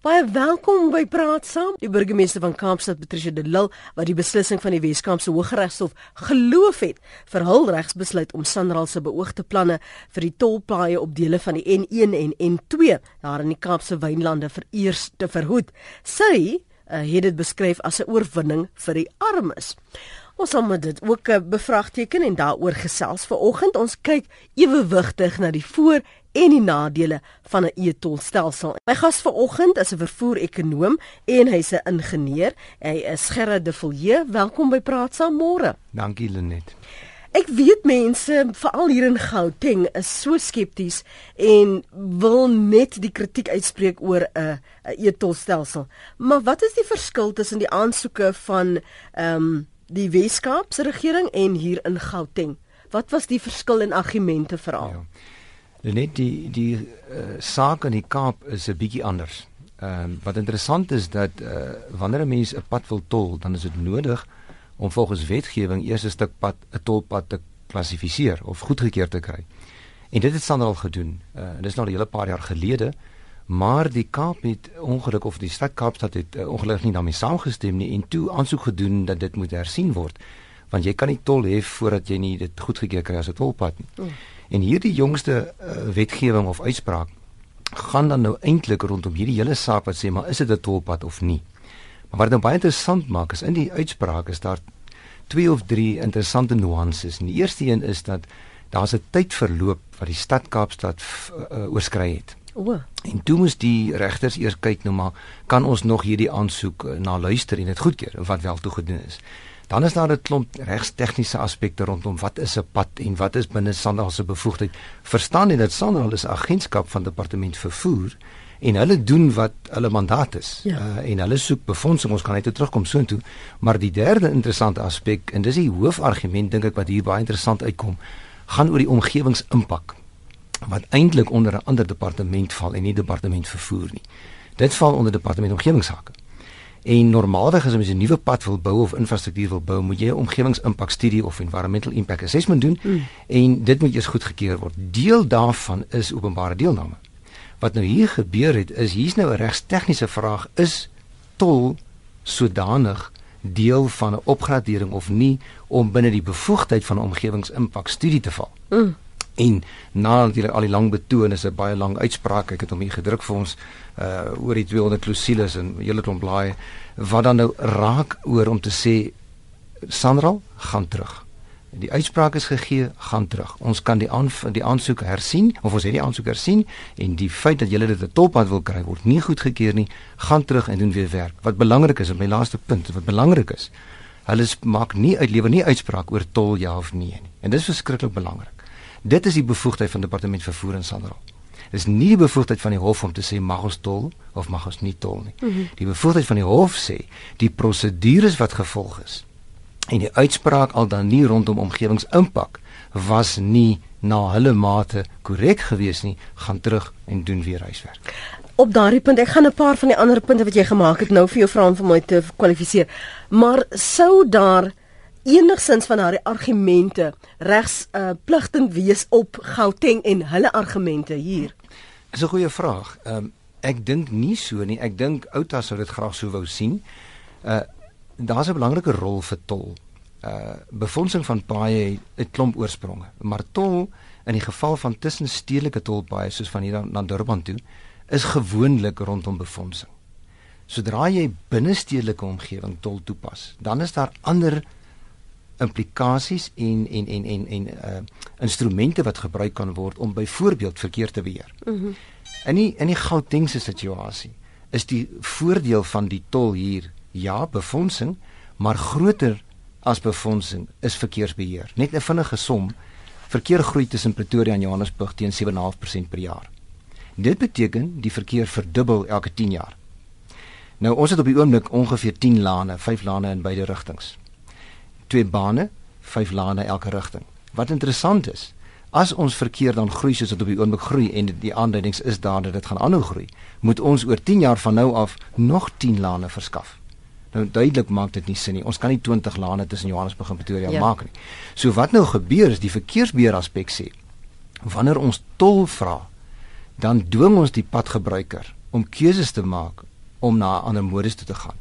Baie welkom by Praat Saam. Die burgemeester van Kaapstad, Patricia de Lille, wat die beslissing van die Wes-Kaapse Hooggeregshof geloof het vir hul regsbesluit om Sanral se beoogde planne vir die tolpaaie op dele van die N1 en N2 daar in die Kaapse wynlande vereers te verhoed. Sy uh, het dit beskryf as 'n oorwinning vir die armes. Ons met dit ook 'n bevraagteken en daaroor gesels vanoggend. Ons kyk ewewigtig na die voor en die nadele van 'n e-tolstelsel. My gas vanoggend is 'n vervoer-ekonoom en hy's 'n ingenieur. Hy is Gerard de Villiers. Welkom by Praat saam môre. Dankie Lenet. Ek weet mense veral hier in Gauteng is so skepties en wil net die kritiek uitspreek oor 'n e-tolstelsel. Maar wat is die verskil tussen die aansoeke van ehm um, die Wes-Kaapse regering en hier in Gauteng? Wat was die verskil in argumente veral? Ja. Net die die uh, saak in die Kaap is 'n bietjie anders. Ehm uh, wat interessant is dat uh, wanneer 'n mens 'n pad wil tol, dan is dit nodig om volgens wetgewing eers 'n stuk pad 'n tolpad te klassifiseer of goedgekeur te kry. En dit het Sander al gedoen. Uh, dit is nou 'n hele paar jaar gelede, maar die Kaap het ongelukkig of die stad Kaapstad het uh, ongelukkig nie daarmee saamgestem nie en toe aansoek gedoen dat dit moet hersien word want jy kan nie tol hê voordat jy nie dit goedgekeur kry as 'n tolpad nie. Mm. En hierdie jongste uh, wetgewing of uitspraak gaan dan nou eintlik rondom hierdie hele saak wat sê maar is dit 'n tolpad of nie. Maar wat nou baie interessant maak is in die uitspraak is daar twee of drie interessante nuances. En die eerste een is dat daar's 'n tyd verloop wat die stad Kaapstad uh, oorskry het. O. En toe moes die regters eers kyk nou maar kan ons nog hierdie aansoek uh, na luister en dit goedkeur wat wel toegedoen is. Dan is daar 'n klomp regstegniese aspekte rondom wat is 'n pad en wat is binne Sandal se bevoegdheid. Verstaan jy dat Sandal is 'n agentskap van departement vervoer en hulle doen wat hulle mandaat is. Ja. Uh, en hulle soek befondsing, ons kan net terugkom soontoe. Maar die derde interessante aspek en dis die hoofargument dink ek wat hier baie interessant uitkom, gaan oor die omgewingsimpak wat eintlik onder 'n ander departement val en nie departement vervoer nie. Dit val onder departement omgewingsake. En normaalweg as jy 'n nuwe pad wil bou of infrastruktuur wil bou, moet jy 'n omgewingsimpakstudie of environmental impact assessment doen mm. en dit moet eers goedgekeur word. Deel daarvan is openbare deelname. Wat nou hier gebeur het is hier's nou 'n regstegniese vraag is tol sodanig deel van 'n opgradering of nie om binne die bevoegdheid van 'n omgewingsimpakstudie te val. Mm. En na natuurlik al die lang betoon is 'n baie lang uitspraak. Ek het hom hier gedruk vir ons uh oor die 200 klousules en hele klomp blaai wat dan nou raak oor om te sê Sanral gaan terug. Die uitspraak is gegee, gaan terug. Ons kan die aan die aansoek hersien of ons het die aansoek hersien en die feit dat julle dit 'n tolpad wil kry word nie goedgekeur nie. Gaan terug en doen weer werk. Wat belangrik is, my laaste punt, wat belangrik is, hulle maak nie uitlewer nie uitspraak oor tol ja of nee nie. En dit is verskriklik belangrik. Dit is die bevoegdheid van departement vervoer in Sandra. Dis nie die bevoegdheid van die hof om te sê mag ons tol of mag ons nie tol nie. Mm -hmm. Die bevoegdheid van die hof sê die prosedures wat gevolg is en die uitspraak al dan nie rondom omgewingsimpak was nie na hulle mate korrek gewees nie, gaan terug en doen weer huiswerk. Op daardie punt, ek gaan 'n paar van die ander punte wat jy gemaak het nou vir jou vra om vir my te kwalifiseer. Maar sou daar enigsins van haar argumente regs uh, pligtend wees op Gauteng en hulle argumente hier? Dis 'n goeie vraag. Um, ek dink nie so nie. Ek dink Outa sou dit graag so wou sien. Uh daar's 'n belangrike rol vir tol. Uh befondsing van paaie het 'n klomp oorspronge, maar tol in die geval van tussenstedelike tolpaaie soos van hier na Durban toe is gewoonlik rondom befondsing. Sodra jy binne stedelike omgewing tol toepas, dan is daar ander implikasies en en en en en uh instrumente wat gebruik kan word om byvoorbeeld verkeer te beheer. Mhm. Mm in die in die Gautengse situasie is die voordeel van die tol hier ja, befondsing, maar groter as befondsing is verkeersbeheer. Net 'n vinnige som, verkeer groei tussen Pretoria en Johannesburg teen 7.5% per jaar. Dit beteken die verkeer verdubbel elke 10 jaar. Nou ons het op die oomblik ongeveer 10 lane, 5 lane in beide rigtings twee bane, vyf lane elke rigting. Wat interessant is, as ons verkeer dan groei soos dit op die oomblik groei en die aanduidings is daar dat dit gaan aanhou groei, moet ons oor 10 jaar van nou af nog 10 lane verskaf. Nou duidelik maak dit nie sin nie. Ons kan nie 20 lane tussen Johannesburg en Pretoria ja. maak nie. So wat nou gebeur is die verkeersbeheer aspek sê wanneer ons tol vra, dan dwing ons die padgebruiker om keuses te maak om na 'n ander modus toe te gaan.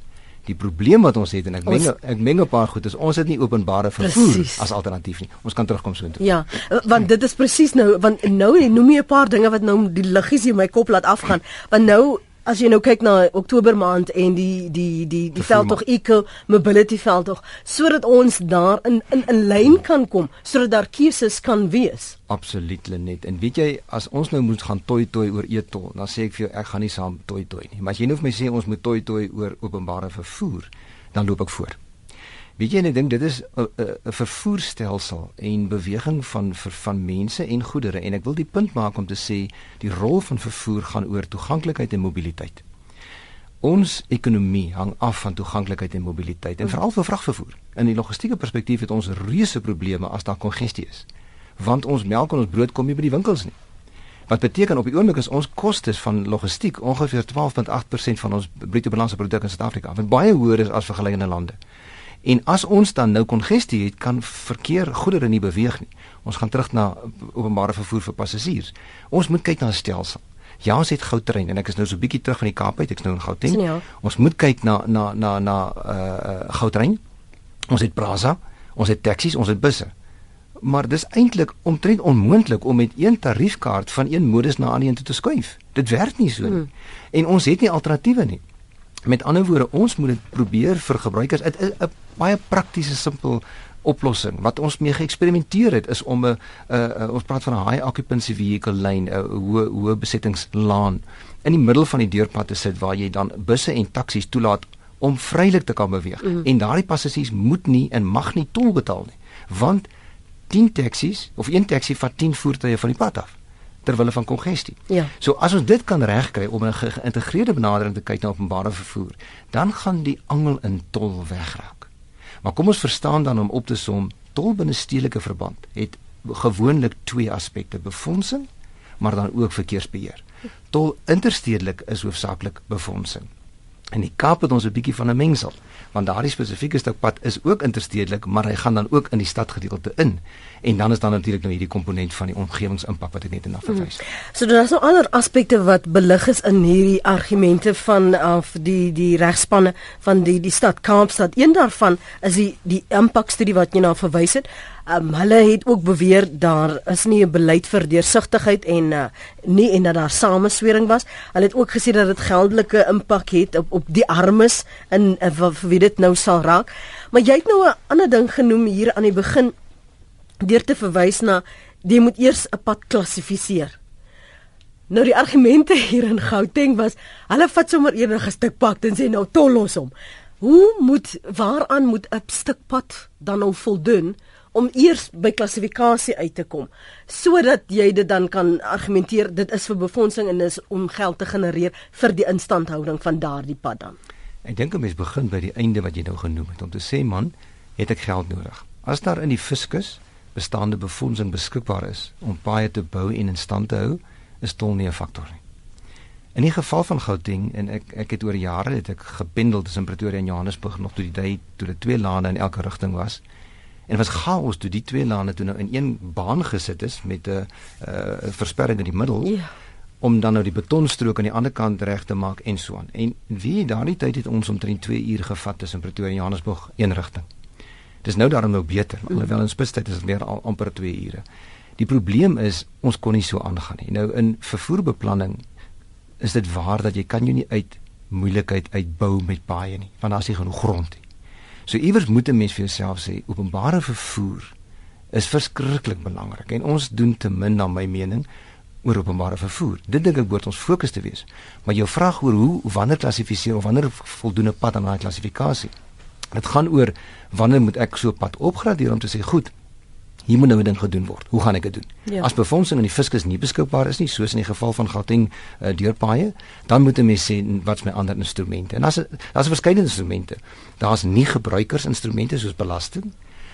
Die probleem wat ons het en ek meng ek meng 'n paar goed is ons het nie openbare vervoer precies. as alternatief nie. Ons kan terugkom so intoe. Ja, want dit is presies nou want nou noem jy 'n paar dinge wat nou die liggies in my kop laat afgaan. Want nou as jy nou kyk na Oktober maand en die die die die veldtog eco mobility veldtog sodat ons daar in in in lyn kan kom sodat daar keuses kan wees. Absoluut Lenet. En weet jy as ons nou moet gaan toi toi oor etol, dan sê ek vir jou ek gaan nie saam toi toi nie. Maar as jy nou vir my sê ons moet toi toi oor openbare vervoer, dan loop ek voor. Weet jy, ek dink dit is 'n 'n vervoerstelsel en beweging van van mense en goedere en ek wil die punt maak om te sê die rol van vervoer gaan oor toeganklikheid en mobiliteit. Ons ekonomie hang af van toeganklikheid en mobiliteit en veral vir vragvervoer. In die logistieke perspektief het ons reuse probleme as daar kongestie is. Want ons melk en ons brood kom nie by die winkels nie. Wat beteken op die oomblik is ons kostes van logistiek ongeveer 12.8% van ons bruto binnelandse produk in Suid-Afrika, wat baie hoër is as vergelykende lande. En as ons dan nou kongestie het, kan verkeer goedere nie beweeg nie. Ons gaan terug na openbare vervoer vir passasiers. Ons moet kyk na 'n stelsel. Ja, ons het Gautrain en ek is nou so 'n bietjie terug van die Kaap uit, ek's nou in Gauteng. Ja. Ons moet kyk na na na na uh Gautrain. Ons het Brazza, ons het taksies, ons het busse. Maar dis eintlik omtrent onmoontlik om met een tariefkaart van een modus na 'n ander toe te skuif. Dit werk nie so nie. Hmm. En ons het nie alternatiewe nie. Met ander woorde, ons moet dit probeer vir gebruikers. Dit is 'n baie praktiese simpel oplossing. Wat ons mee geëksperimenteer het is om 'n ons praat van 'n high occupancy vehicle lane, 'n hoë hoë besettingslaan in die middel van die deurpad te sit waar jy dan busse en taksies toelaat om vrylik te kan beweeg. Mm. En daardie passasiers moet nie en mag nie tol betaal nie, want 10 taksies of een taxi vat 10 voertuie van die pad af ter wille van kongestie. Ja. So as ons dit kan regkry om 'n geïntegreerde benadering te kyk na openbare vervoer, dan gaan die angel in tol wegraak. Maar kom ons verstaan dan om op te som, tol binne stedelike verband het gewoonlik twee aspekte: befondsing, maar dan ook verkeersbeheer. Tol interstedelik is hoofsaaklik befondsing. In die Kaap het ons 'n bietjie van 'n mengsel, want daardie spesifieke stuk pad is ook interstedelik, maar hy gaan dan ook in die stadgedeelte in. En dan is dan natuurlik nou hierdie komponent van die omgewingsimpak wat ek net na verwys. Hmm. So daar is nou ander aspekte wat belig is in hierdie argumente van af die die regspanne van die die stad Kaapstad. Een daarvan is die die impakstudie wat jy na verwys het. Um, hulle het ook beweer daar is nie 'n beleid vir deursigtigheid en uh, nie en dat daar sameswering was. Hulle het ook gesê dat dit geldelike impak het op op die armes in uh, vir wie dit nou sal raak. Maar jy het nou 'n ander ding genoem hier aan die begin deur te verwys na jy moet eers 'n pad klassifiseer. Nou die argumente hier in Gauteng was hulle vat sommer enige stuk pad en sê nou tol los hom. Hoe moet waaraan moet 'n stuk pad dan nou voldoen? Om eers by klassifikasie uit te kom sodat jy dit dan kan argumenteer dit is vir befondsing en is om geld te genereer vir die instandhouding van daardie pad dan. Ek dink 'n mens begin by die einde wat jy nou genoem het om te sê man, het ek geld nodig. As daar in die fiskus bestaande befondsing beskikbaar is om paaie te bou en in stand te hou, is tol nie 'n faktor nie. In die geval van Gauteng en ek ek het oor jare het ek gependel tussen Pretoria en Johannesburg nog toe die tyd toe dit twee lande in elke rigting was. En was chaos toe die twee lande toe nou in een baan gesit is met 'n uh, versperring in die middel. Ja. om dan nou die betonstrook aan die ander kant reg te maak en so aan. En wie daardie tyd het ons omtrent 2 uur gevat tussen Pretoria en Johannesburg een rigting. Dis nou daarom nou beter, mm. alhoewel in spitstyd is dit meer al amper 2 ure. Die probleem is ons kon nie so aangaan nie. Nou in vervoerbeplanning is dit waar dat jy kan jou nie uit moeilikheid uitbou met paaie nie, want daar is nie genoeg grond nie. So iewers moet 'n mens vir jouself sê openbare vervoer is verskriklik belangrik en ons doen te min na my mening oor openbare vervoer. Dit dink ek behoort ons fokus te wees. Maar jou vraag oor hoe wanneer klassifiseer of wanneer voldoende pad aan daai klassifikasie. Dit gaan oor wanneer moet ek so pad opgradeer om te sê goed, hier moet nou 'n ding gedoen word. Hoe gaan ek dit doen? Ja. As befondsing in die fiskus nie beskikbaar is nie, soos in die geval van Gauteng uh, deurpaaie, dan moet 'n mens sê wat's my ander instrumente. En as daar's verskeie instrumente. Daar's nie gebruikersinstrumente soos belasting.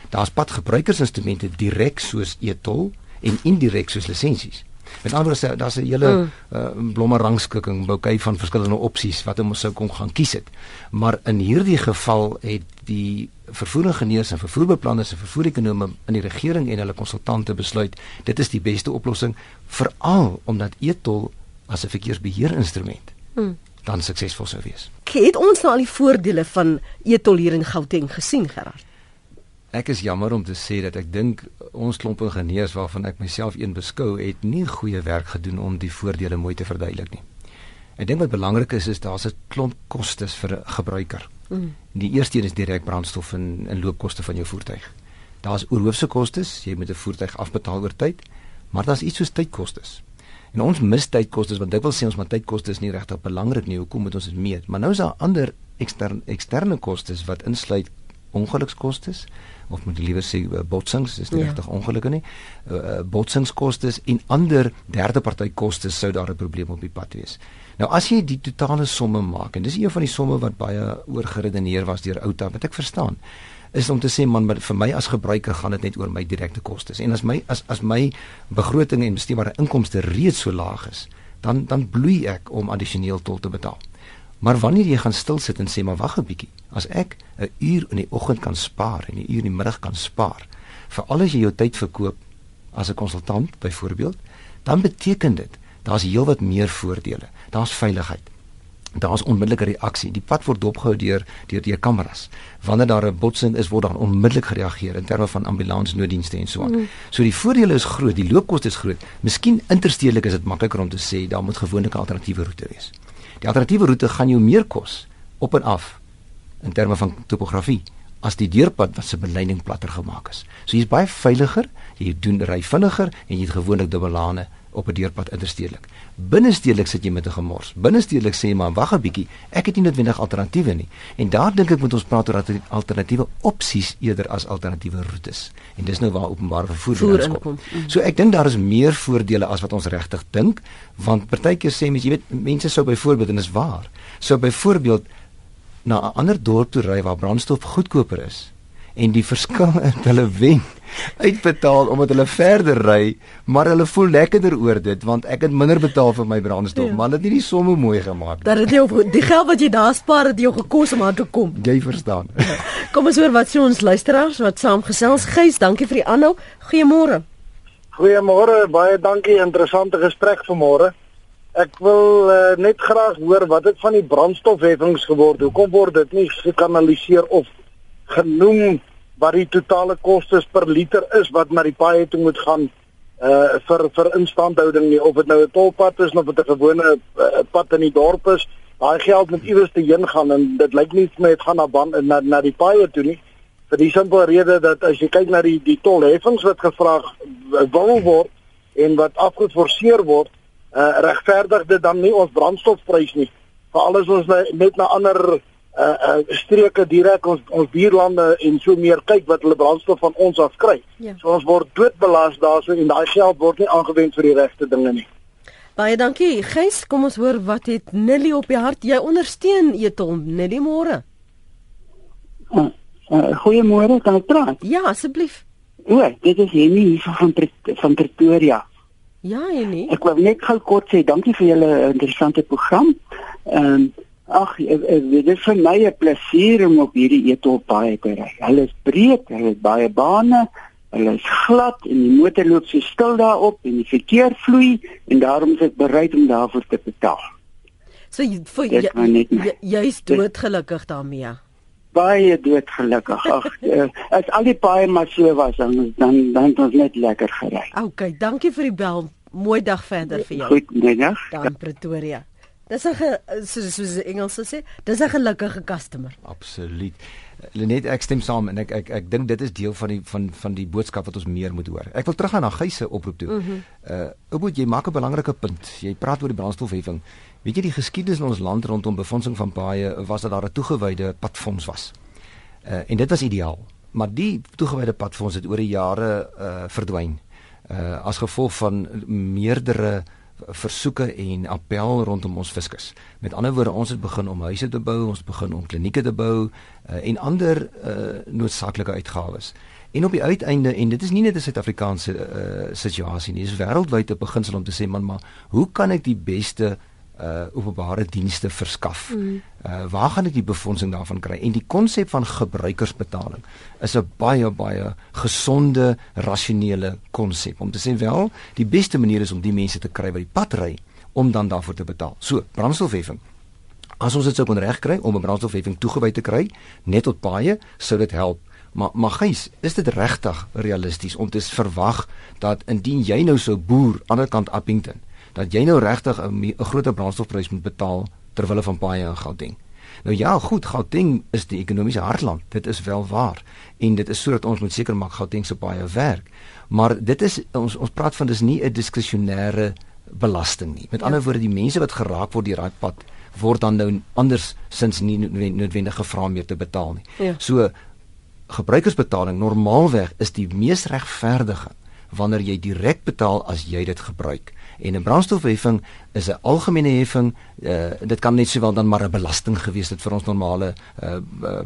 Daar's padgebruikersinstrumente direk soos e-tol en indirek soos lisensies. Met ander woorde, daar's 'n hele mm. uh, blomme rangskikking, bouquet van verskillende opsies wat ons sou kon gaan kies het. Maar in hierdie geval het die vervoeringenieurs en vervoerbeplanners en vervoerekonome in die regering en hulle konsultante besluit dit is die beste oplossing veral omdat e-tol as 'n verkeersbeheerinstrument hmm. dan suksesvol sou wees. Het ons nou al die voordele van etol hier in Gauteng gesien Gerard? Ek is jammer om te sê dat ek dink ons klomp ingenieurs waarvan ek myself een beskou het nie goeie werk gedoen om die voordele mooi te verduidelik nie. Ek dink wat belangrik is is daar's 'n klomp kostes vir 'n gebruiker. Mm. Die eerste een is direk brandstof en en loopkoste van jou voertuig. Daar's oorhoofse kostes, jy moet 'n voertuig afbetaal oor tyd, maar daar's iets soos tydkostes. En ons mis tydkostes want dit wil sê ons maar tydkostes is nie regtig belangrik nie. Hoekom moet ons dit meet? Maar nou is daar ander eksterne eksterne kostes wat insluit ongelukskostes of moet liewer sê uh, botsings, dis nie ja. regtig ongelukke nie. Uh, botsingskostes en ander derde party kostes sou daar 'n probleem op die pad wees. Nou as jy die totale somme maak en dis een van die somme wat baie oorgeredeneer was deur Outa wat ek verstaan is om te sê man maar vir my as gebruiker gaan dit net oor my direkte kostes en as my as as my begroting en bestuurbare inkomste reeds so laag is dan dan bloei ek om addisioneel tol te betaal. Maar wanneer jy gaan stil sit en sê maar wag 'n bietjie, as ek 'n uur in die oggend kan spaar en 'n uur in die middag kan spaar, veral as jy jou tyd verkoop as 'n konsultant byvoorbeeld, dan beteken dit daar's heelwat meer voordele. Daar's veiligheid. Daar's onmiddellike reaksie. Die pad word dopgehou deur deur die kameras. Wanneer daar 'n botsing is, word daar onmiddellik gereageer in terme van ambulansnooddienste en so aan. Mm. So die voordele is groot, die loopkoste is groot. Miskien interstedelik is dit makliker om te sê daar moet gewoonlik 'n alternatiewe roete wees. Die alternatiewe roete gaan jou meer kos op en af in terme van topografie as die deurpad wat se beleining platter gemaak is. So jy's baie veiliger, jy doen ry vinniger en jy het gewoonlik dubbelane op 'n deurpad interstedelik. Binnestedelik sit jy met 'n gemors. Binnestedelik sê jy maar wag 'n bietjie, ek het nie noodwendig alternatiewe nie. En daar dink ek moet ons praat oor alternatiewe opsies eerder as alternatiewe roetes. En dis nou waar openbare vervoer inkom. Mm. So ek dink daar is meer voordele as wat ons regtig dink, want partykeer sê mense, jy weet, mense sou byvoorbeeld en dis waar, sou byvoorbeeld na 'n ander dorp toe ry waar brandstof goedkoper is en die verskil in hulle wen uitbetaal omdat hulle verder ry, maar hulle voel lekkerder oor dit want ek het minder betaal vir my brandstof, ja. maar dit het nie die somme mooi gemaak nie. Dat dit jou die geld wat jy daar spaar het jou gekos om aan te kom. Jy verstaan. Ja. Kom ons hoor wat sê ons luisteraars wat saamgesels. Gys, dankie vir die aanhou. Goeiemôre. Goeiemôre, baie dankie. Interessante gesprek vanmôre. Ek wil uh, net graag hoor wat het van die brandstofheffings geword? Hoekom word dit nie gekanaliseer of genoem wat die totale kostes per liter is wat na die paai toe moet gaan uh vir vir instandhouding nie. Of dit nou 'n tolpad is of dit 'n gewone uh, pad in die dorp is. Daai geld moet iewers te heen gaan en dit lyk nie vir my dit gaan na ban na na die paai toe nie. Vir die simpele rede dat as jy kyk na die die tolheffings wat gevra wil word en wat afgeforseer word uh regverdig dit dan nie ons brandstofprys nie. Veral as ons net na ander uh, uh streke direk ons ons buurlande en so meer kyk wat hulle brandstof van ons af kry. Ja. So ons word doodbelas daarso en daai geld word nie aangewend vir die regte dinge nie. Baie dankie. Gys, kom ons hoor wat het Nilly op die hart. Jy ondersteun Etom Nilly môre. Uh, uh, Goeiemôre, kan ek praat? Ja, asseblief. O, dit is Henny hier van van Pretoria. Ja, Henny. Ek wil net gou kort sê dankie vir julle interessante program. Ehm um, Ag, dit is vir my 'n plesier om op hierdie etol baie te ry. Hulle is breed, hulle het baie bane, hulle is glad en die motor loop so stil daarop en die verkeer vloei en daarom is ek bereid om daarvoor te betaal. So vir jy jy's doodgelukkig daarmee. Baie doodgelukkig. Ag, uh, as al die paai maar so was dan dan dan het ons net lekker gery. OK, dankie vir die bel. Mooi dag verder vir jou. Goeiedag. Dan Pretoria. Dis 'n soos soos die Engelse sê, dis 'n gelukkige customer. Absoluut. Lenet ek stem saam en ek ek ek dink dit is deel van die van van die boodskap wat ons meer moet hoor. Ek wil teruggaan na Geyse oproep toe. Mm -hmm. Uh Oboet, jy maak 'n belangrike punt. Jy praat oor die brandstofheffing. Weet jy die geskiedenis in ons land rondom befondsing van paaie was dat daar 'n toegewyde padfonds was. Uh en dit was ideaal. Maar die toegewyde padfonds het oor die jare uh verdwyn. Uh as gevolg van meerdere versoeke en appel rondom ons fiskus. Met ander woorde, ons het begin om huise te bou, ons begin om klinieke te bou uh, en ander uh, noodsaaklike uitgawes. En op die uiteinde en dit is nie net 'n Suid-Afrikaanse uh, situasie nie, dis wêreldwyd 'n beginsel om te sê man, maar hoe kan ek die beste uh openbare dienste verskaf. Mm. Uh waar gaan ek die befondsing daarvan kry? En die konsep van gebruikersbetaling is 'n baie baie gesonde, rasionele konsep om te sê wel, die beste manier is om die mense te kry wat die pad ry om dan daarvoor te betaal. So, brandstofheffing. As ons dit sou kon regkry om 'n brandstofheffing toegewy te kry net tot paaie, sou dit help. Maar maar gys, is dit regtig realisties om te verwag dat indien jy nou sou boer aan die ander kant Appington, dat jy nou regtig 'n groter brandstofprys moet betaal ter wille van paaie in Gauteng? Nou ja, goed, Gauteng is die ekonomiese hartland. Dit is wel waar. En dit is sodat ons moet seker maak Gauteng se paaie werk. Maar dit is ons ons praat van dis nie 'n diskresionêre belasting nie. Met ja. ander woorde, die mense wat geraak word deur daai pad word dan nou anders sins nie noodwendig gevra meer te betaal nie. Ja. So gebruikersbetaling normaalweg is die mees regverdige wanneer jy direk betaal as jy dit gebruik. En 'n brandstofheffing is 'n algemene heffing. Uh, dit kan net sowel dan maar 'n belasting gewees het vir ons normale uh,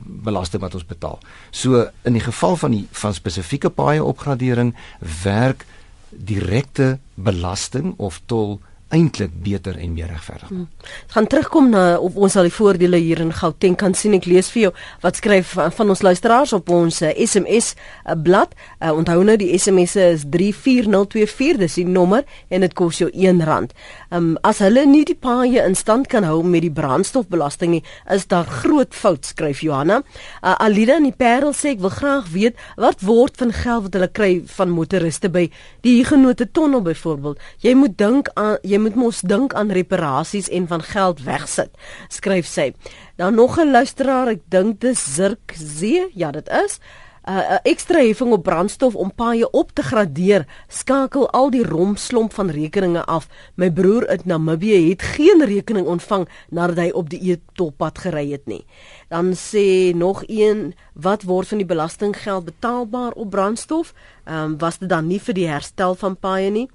belasting wat ons betaal. So in die geval van die van spesifieke paaie opgradering werk direkte belasting of tol eintlik beter en meer regverdig. Hmm. Gaan terugkom na op ons al die voordele hier in Gauteng kan sien ek lees vir jou wat skryf van, van ons luisteraars op ons uh, SMS uh, blad. Uh, onthou nou die SMS is 34024 dis die nommer en dit kos jou R1. Um, as hulle nie die paaie in stand kan hou met die brandstofbelasting nie, is daar groot fout skryf Johanna. Uh, Alida in die Parel sê ek wil graag weet wat word van geld wat hulle kry van motoriste by die Huguenot tonnel byvoorbeeld. Jy moet dink aan jy moet mos dink aan reparasies en van geld wegsit, skryf sy. Dan nog 'n luisteraar, ek dink dis Zirk Z, ja dit is. 'n uh, ekstra heffing op brandstof om paaie op te gradeer, skakel al die rompslomp van rekeninge af. My broer in Namibië het geen rekening ontvang nadat hy op die E-toppad gery het nie. Dan sê nog een, wat word van die belastinggeld betaalbaar op brandstof? Ehm um, was dit dan nie vir die herstel van paaie nie?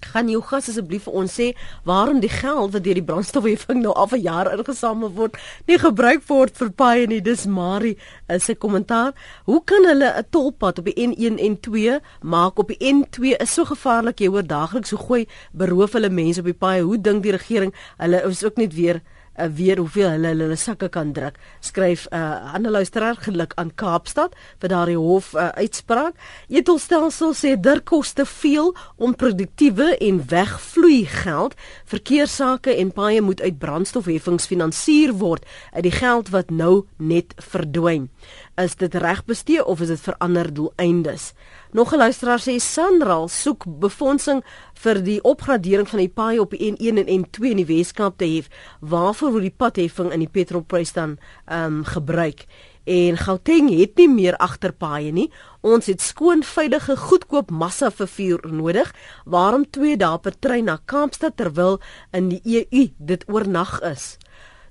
Gaan jou gas asseblief vir ons sê waarom die geld wat deur die brandstofheffing nou al vir jare ingesamel word nie gebruik word vir paai nie. Dis Marie is sy kommentaar. Hoe kan hulle 'n tolpad op die N1 en 2 maak op die N2 is so gevaarlik jy hoor daagliks hoe gooi beroof hulle mense op die paai. Hoe dink die regering hulle is ook net weer uh, weer hoeveel hulle hulle sakke kan druk. Skryf 'n uh, ander luisteraar geluk aan Kaapstad vir daardie hof uh, uitspraak. Etelstelsel sê dit kos te veel om produktiewe en wegvloei geld. Verkeersake en paaie moet uit brandstofheffings finansier word uit die geld wat nou net verdwyn. Is dit reg bestee of is dit vir ander doeleindes? Nog 'n luisteraar sê Sanral soek befondsing vir die opgradering van die paai op die N1 en N2 in die Weskaap te hê. Waarvoor word die padheffing in die petrolprys dan ehm um, gebruik? En Gauteng het nie meer agterpaaie nie. Ons het skoon, veilige, goedkoop massa vervoer nodig. Waarom 2 dae per trein na Kaapstad terwyl in die EU dit oornag is?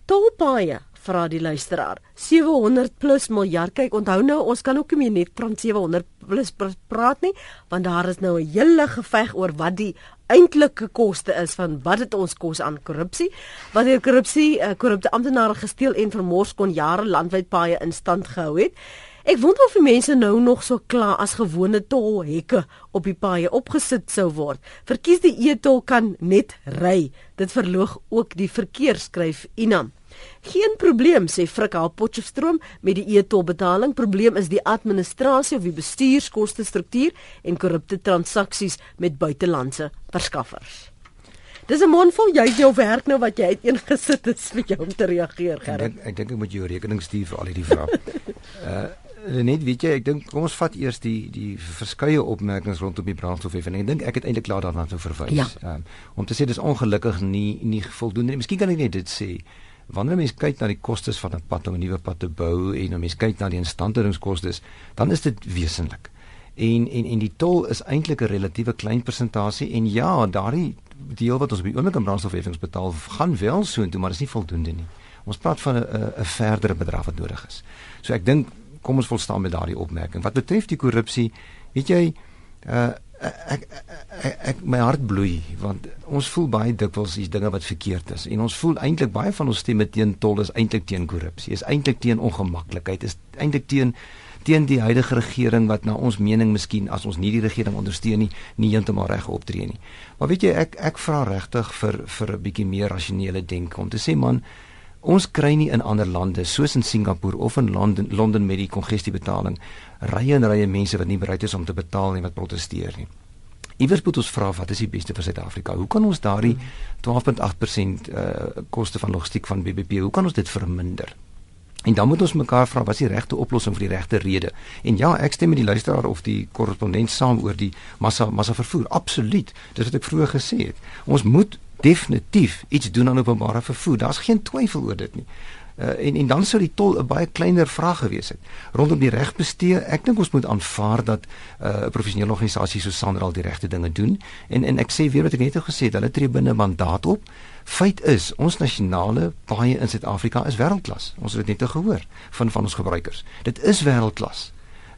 Tolpaaie vra die luisteraar. 700 plus miljard. Kyk, onthou nou, ons kan ook nie net van 700 plus praat nie, want daar is nou 'n hele geveg oor wat die eintlike koste is van wat dit ons kos aan korrupsie. Wanneer korrupsie, uh, korrupte amptenare gesteel en vermors kon jare landwyd paaie in stand gehou het. Ek wonder of die mense nou nog so klaar as gewone tolhekke op die paaie opgesit sou word. Verkies die e-tol kan net ry. Dit verloog ook die verkeer skryf Inam. Geen probleem sê Frikal Potchefstroom met die e-tolbetaling. Probleem is die administrasie of die bestuurskoste struktuur en korrupte transaksies met buitelandse verskaffers. Dis 'n mondvol jy jou werk nou wat jy uiteengesit het vir jou om te reageer, Gerrit. Ek dink ek moet jou rekening stuur vir al hierdie vrae. uh net weet jy, ek dink kom ons vat eers die die verskeie opmerkings rondom die brandstofheffing. Ek dink ek het eintlik klaar daarna te verwys. Ja. Um, om te sê dis ongelukkig nie nie voldoende nie. Miskien kan ek net dit sê wanneer mens kyk na die kostes van 'n pad om 'n nuwe pad te bou en om mens kyk na die instandhoudingskoste, dan is dit wesenlik. En en en die tol is eintlik 'n relatiewe klein persentasie en ja, daardie deel wat ons op die oomblik aan brandstofheffings betaal, gaan wel so intoe, maar dit is nie voldoende nie. Ons praat van 'n 'n verdere bedrag wat nodig is. So ek dink kom ons volstaan met daardie opmerking. Wat betref die korrupsie, weet jy, uh ek, ek ek my hart bloei want ons voel baie dikwels hier's dinge wat verkeerd is. En ons voel eintlik baie van ons stemme teen tol is eintlik teen korrupsie is eintlik teen ongemaklikheid is eintlik teen teen die huidige regering wat na ons mening miskien as ons nie die regering ondersteun nie nie heeltemal reg optree nie. Maar weet jy ek ek vra regtig vir vir 'n bietjie meer rasionele denke om te sê man Ons kry nie in ander lande soos in Singapore of in Londen Londen met die kongestiebetaling rye en rye mense wat nie bereid is om te betaal nie wat proteseer nie. Iewers moet ons vra wat is die beste vir Suid-Afrika? Hoe kan ons daardie 12.8% uh, koste van logistiek van BBP, hoe kan ons dit verminder? En dan moet ons mekaar vra wat is die regte oplossing vir die regte rede. En ja, ek stem met die luisteraar of die korrespondent saam oor die massa massa vervoer. Absoluut. Dis wat ek vroeër gesê het. Ons moet definitief iets doen aan openbare vervoer. Daar's geen twyfel oor dit nie. Uh, en en dan sou die tol 'n baie kleiner vraag gewees het rondom die regbestee. Ek dink ons moet aanvaar dat 'n uh, professionele organisasie soos Sandral die regte dinge doen. En en ek sê weer wat ek net gesê het, hulle tree binne mandaat op. Feit is, ons nasionale paaie in Suid-Afrika is wêreldklas. Ons het dit net gehoor van van ons gebruikers. Dit is wêreldklas.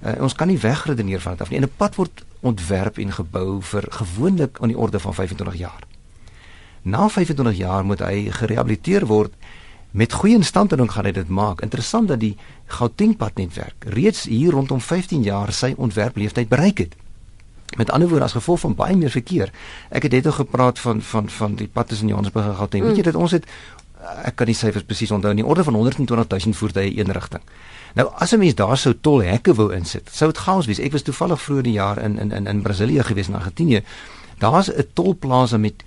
Uh, ons kan nie wegredeneer van dit af nie. En 'n pad word ontwerp en gebou vir gewoonlik aan die orde van 25 jaar. Na 25 jaar moet hy gerehabiliteer word met goeie instandhouding gaan hy dit maak. Interessant dat die Gauteng padnetwerk reeds hier rondom 15 jaar sy ontwerpleeftyd bereik het. Met ander woorde as gevolg van baie meer verkeer. Ek het net al gepraat van van van die pad tussen Johannesburg en Gauteng. Mm. Weet jy dat ons het ek kan die syfers presies onthou in die orde van 120 000 voertuie een rigting. Nou as 'n mens daar sou tolhekke wou insit, sou dit chaos wees. Ek was toevallig vroeër die jaar in in in in Brasilië gewees in Argentinië. Daar's 'n tolplaas met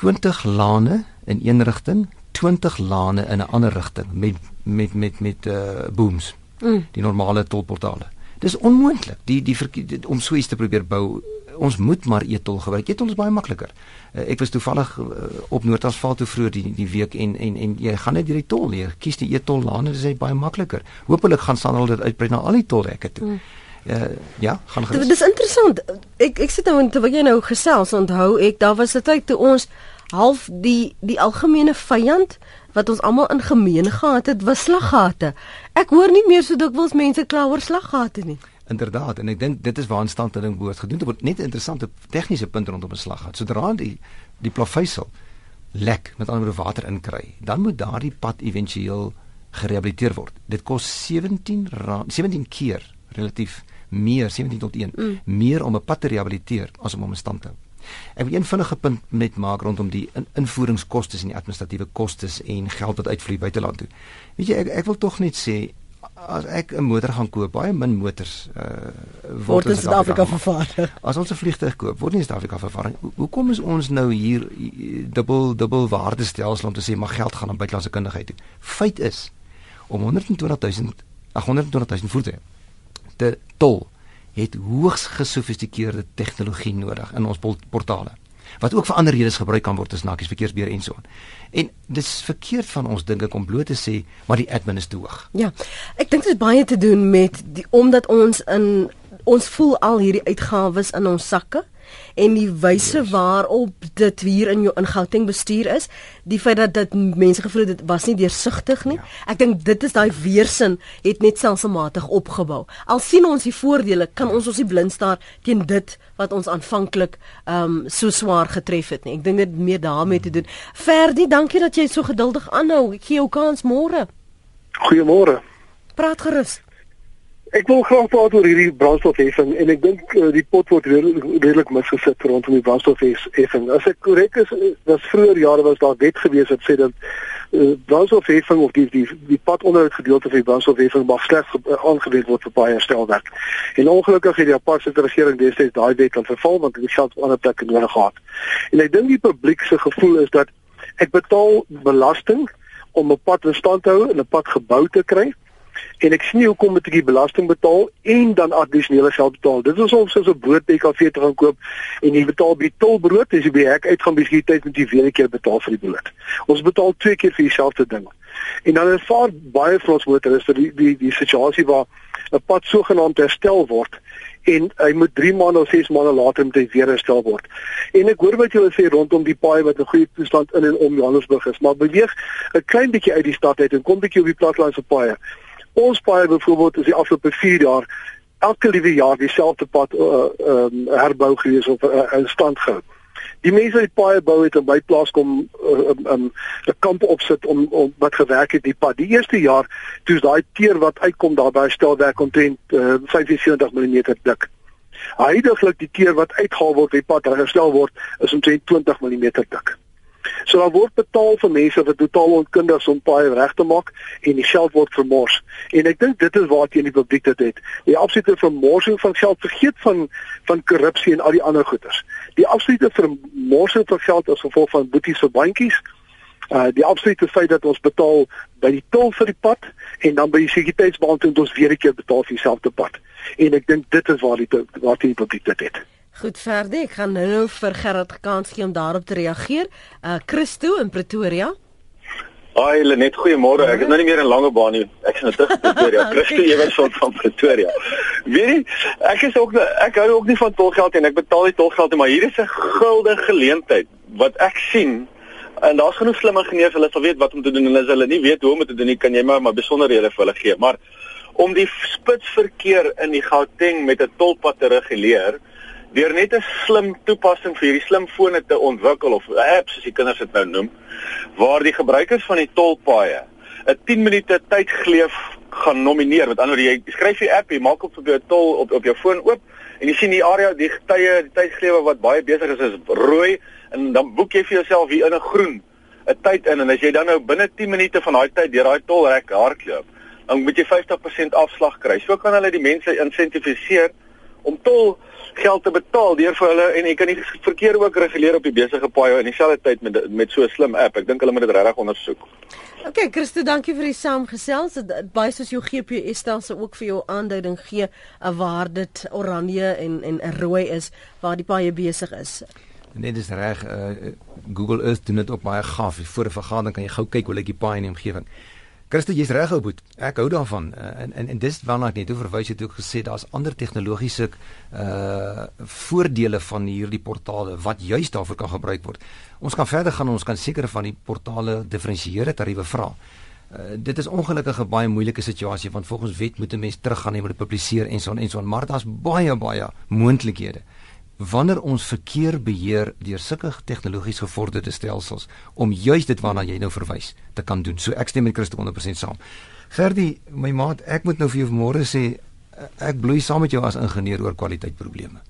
20 lane in een rigting, 20 lane in 'n ander rigting met met met met uh booms. Mm. Die normale tolportale. Dis onmoontlik. Die die, die om so iets te probeer bou. Ons moet maar e-tol gebruik. E-tol is baie makliker. Uh, ek was toevallig uh, op Noord-Asfalt toe vroeër die die week en en en jy gaan net deur die tol leer. Kies die e-tol lane, dis baie makliker. Hoopelik gaan Sanral dit uitbrei na al die tolhekke toe. Mm. Uh, ja, gaan gerus. Dit is interessant. Ek ek sit nou terwyl jy nou gesels, onthou ek daar was 'n tyd toe ons half die die algemene vyand wat ons almal in gemeen gehad het was slaggate. Ek hoor nie meer so dikwels mense kla oor slaggate nie. Inderdaad en ek dink dit is waar instandhouding behoort gedoen te word. Net 'n interessante tegniese punt rondom 'n slaggat. Sodra die die plaveisel lek met ander woorde water inkry, dan moet daardie pad éventueel gerehabiliteer word. Dit kos 17 rand, 17 keer relatief meer 17 tot 1 mm. meer om 'n pad te rehabiliteer as om hom in stand te hou. Ek wil een vinnige punt net maak rondom die in, invoeringskostes en die administratiewe kostes en geld wat uitvloei buiteland toe. Weet jy ek ek wil tog net sê as ek 'n motor gaan koop, baie min motors uh word in Suid-Afrika vervaardig. As ons 'n vliegtuig koop, word nie in Suid-Afrika vervaardig. Hoekom is ons nou hier dubbel dubbel waardestelsel om te sê maar geld gaan aan buitelandse kundigheid toe? Feit is om 120 000 120 000 voertuie te tol het hoogs gesofistikeerde tegnologie nodig in ons portale wat ook vir ander redes gebruik kan word as nakies verkeersbeheer en so aan. En dis verkeerd van ons dink ek om bloot te sê maar die admin is te hoog. Ja. Ek dink dit is baie te doen met die omdat ons in ons voel al hierdie uitgawes in ons sakke en die wyse yes. waarop dit hier in jou in Gauteng bestuur is, die feit dat dit mense gevoel dit was nie deursigtig nie. Ja. Ek dink dit is daai weersin het net selfsematig opgebou. Al sien ons die voordele, kan ons ons nie blind staar teen dit wat ons aanvanklik ehm um, so swaar getref het nie. Ek dink dit meer daarmee te doen. Ferdi, dankie dat jy so geduldig aanhou. Ek gee jou kans môre. Goeiemôre. Praat gerus. Ek wil graag praat oor hierdie brandstofheffing en ek dink uh, die pot word redelik misgesit rondom die brandstofheffing. As ek korrek is, was vroeër jare was daar wet gewees wat sê dat uh, brandstofheffing of die die die padonderhoud gedeelte van die brandstofheffing mag slegs aangewend word vir baie herstelwerk. En ongelukkig het die apartheid regering destyds daai wet aan verval want dit geld op ander plekke nodig gehad. En ek dink die publiek se gevoel is dat ek betaal belasting om 'n pad in stand te hou en 'n pad gebou te kry en ek sien hoekom moet ek die belasting betaal en dan addisionele geld betaal. Dit is ons as 'n brood kafee te gaan koop en jy betaal by tolbrood, as jy by hek uit gaan beskiet tyd moet jy weer 'n keer betaal vir die brood. Ons betaal twee keer vir dieselfde ding. En dan is vaar baie vir ons motoriste die die die situasie waar 'n pad sogenaamd herstel word en hy moet 3 maande of 6 maande later moet hy weer herstel word. En ek hoor wat julle sê rondom die paai wat in goeie toestand in en om Johannesburg is, maar beweeg 'n klein bietjie uit die stad uit en kom bietjie op die plattelandse paaie. Ons paai byvoorbeeld is die afgelope 4 jaar elke liewe jaar dieselfde pad uh, um, herbou gewees of uh, in stand gehou. Die mense wat die paai bou het en by plaas kom uh, um, um, 'n kamp opsit om om wat gewerk het die pad. Die eerste jaar toe's daai teer wat uitkom daar by stelwerk omtrent uh, 75 mm dik. Huidiglik die teer wat uitgehaal word, die pad herstel word, is omtrent 20 mm dik. So dan word betaal vir mense wat totaal onkundig is om paai reg te maak en die geld word vermors. En ek dink dit is waar teen die publiek dit het. Die absolute vermorsing van geld vergeet van van korrupsie en al die ander goeders. Die absolute vermorsing van geld as gevolg van boeties vir bandjies uh die absolute feit dat ons betaal by die tol vir die pad en dan by die sekuriteitsbeampte ons weer 'n keer betaal vir dieselfde pad. En ek dink dit is waar die waar die publiek dit het. Goed verder, ek gaan nou vir Gerard kans gee om daarop te reageer. Uh Christo in Pretoria. Haai Lenet, goeiemôre. Ek is nou nie meer in Langebaan nie. Ek is nou terug in Pretoria. Christo Ewersson van Pretoria. Weet jy, ek is ook ek hou ook nie van tolgeld en ek betaal die tolgeld, maar hier is 'n gulde geleentheid wat ek sien En daar's genoeg slim ingenieurs, hulle sal weet wat om te doen en as hulle nie weet hoe om te doen nie, kan jy maar maar besonderhede vir hulle gee. Maar om die spitsverkeer in die Gauteng met 'n tolpad te reguleer, deur net 'n slim toepassing vir hierdie slimfone te ontwikkel of apps soos die kinders dit nou noem, waar die gebruikers van die tolpaaie 'n 10 minute tydgleef gaan nomineer. Met ander woorde, jy skryf die app, jy maak op op jou tol op op jou foon oop en jy sien die area, die tye, die tydglewe wat baie besig is is rooi en dan boek jy vir jouself hier in 'n groen 'n tyd in en as jy dan nou binne 10 minute van daai tyd deur daai tolhek hardloop, dan moet jy 50% afslag kry. So kan hulle die mense insentiviseer om tol geld te betaal deur vir hulle en jy kan die verkeer ook reguleer op die besige paaie in dieselfde tyd met met so 'n slim app. Ek dink hulle moet dit regtig ondersoek. OK, Christo, dankie vir die saamgesels. Baie soos jou GPS stelsel ook vir jou aanduiding gee waar dit oranje en en rooi is waar die paaie besig is. Net is reg. Uh, Google Earth doen dit ook baie gaaf. Voor 'n vergadering kan jy gou kyk hoe lyk die paai in die omgewing. Christo, jy's reg ou boet. Ek hou daarvan. Uh, en en en dis waarna ek net hoe verwys het ook gesê daar's ander tegnologiese uh voordele van hierdie portale wat juis daarvoor kan gebruik word. Ons kan verder gaan ons kan sekere van die portale diferensieer tariewe vra. Uh, dit is ongelukkig 'n baie moeilike situasie want volgens wet moet 'n mens teruggaan en moet publiseer en so en so en maar daar's baie baie moontlikhede. Uh wanneer ons verkeer beheer deur sulke tegnologies gevorderde stelsels om juis dit waarna jy nou verwys te kan doen. So ek stem met Christo 100% saam. Verdie, my maat, ek moet nou vir jou môre sê ek bloei saam met jou as ingenieur oor kwaliteitprobleme.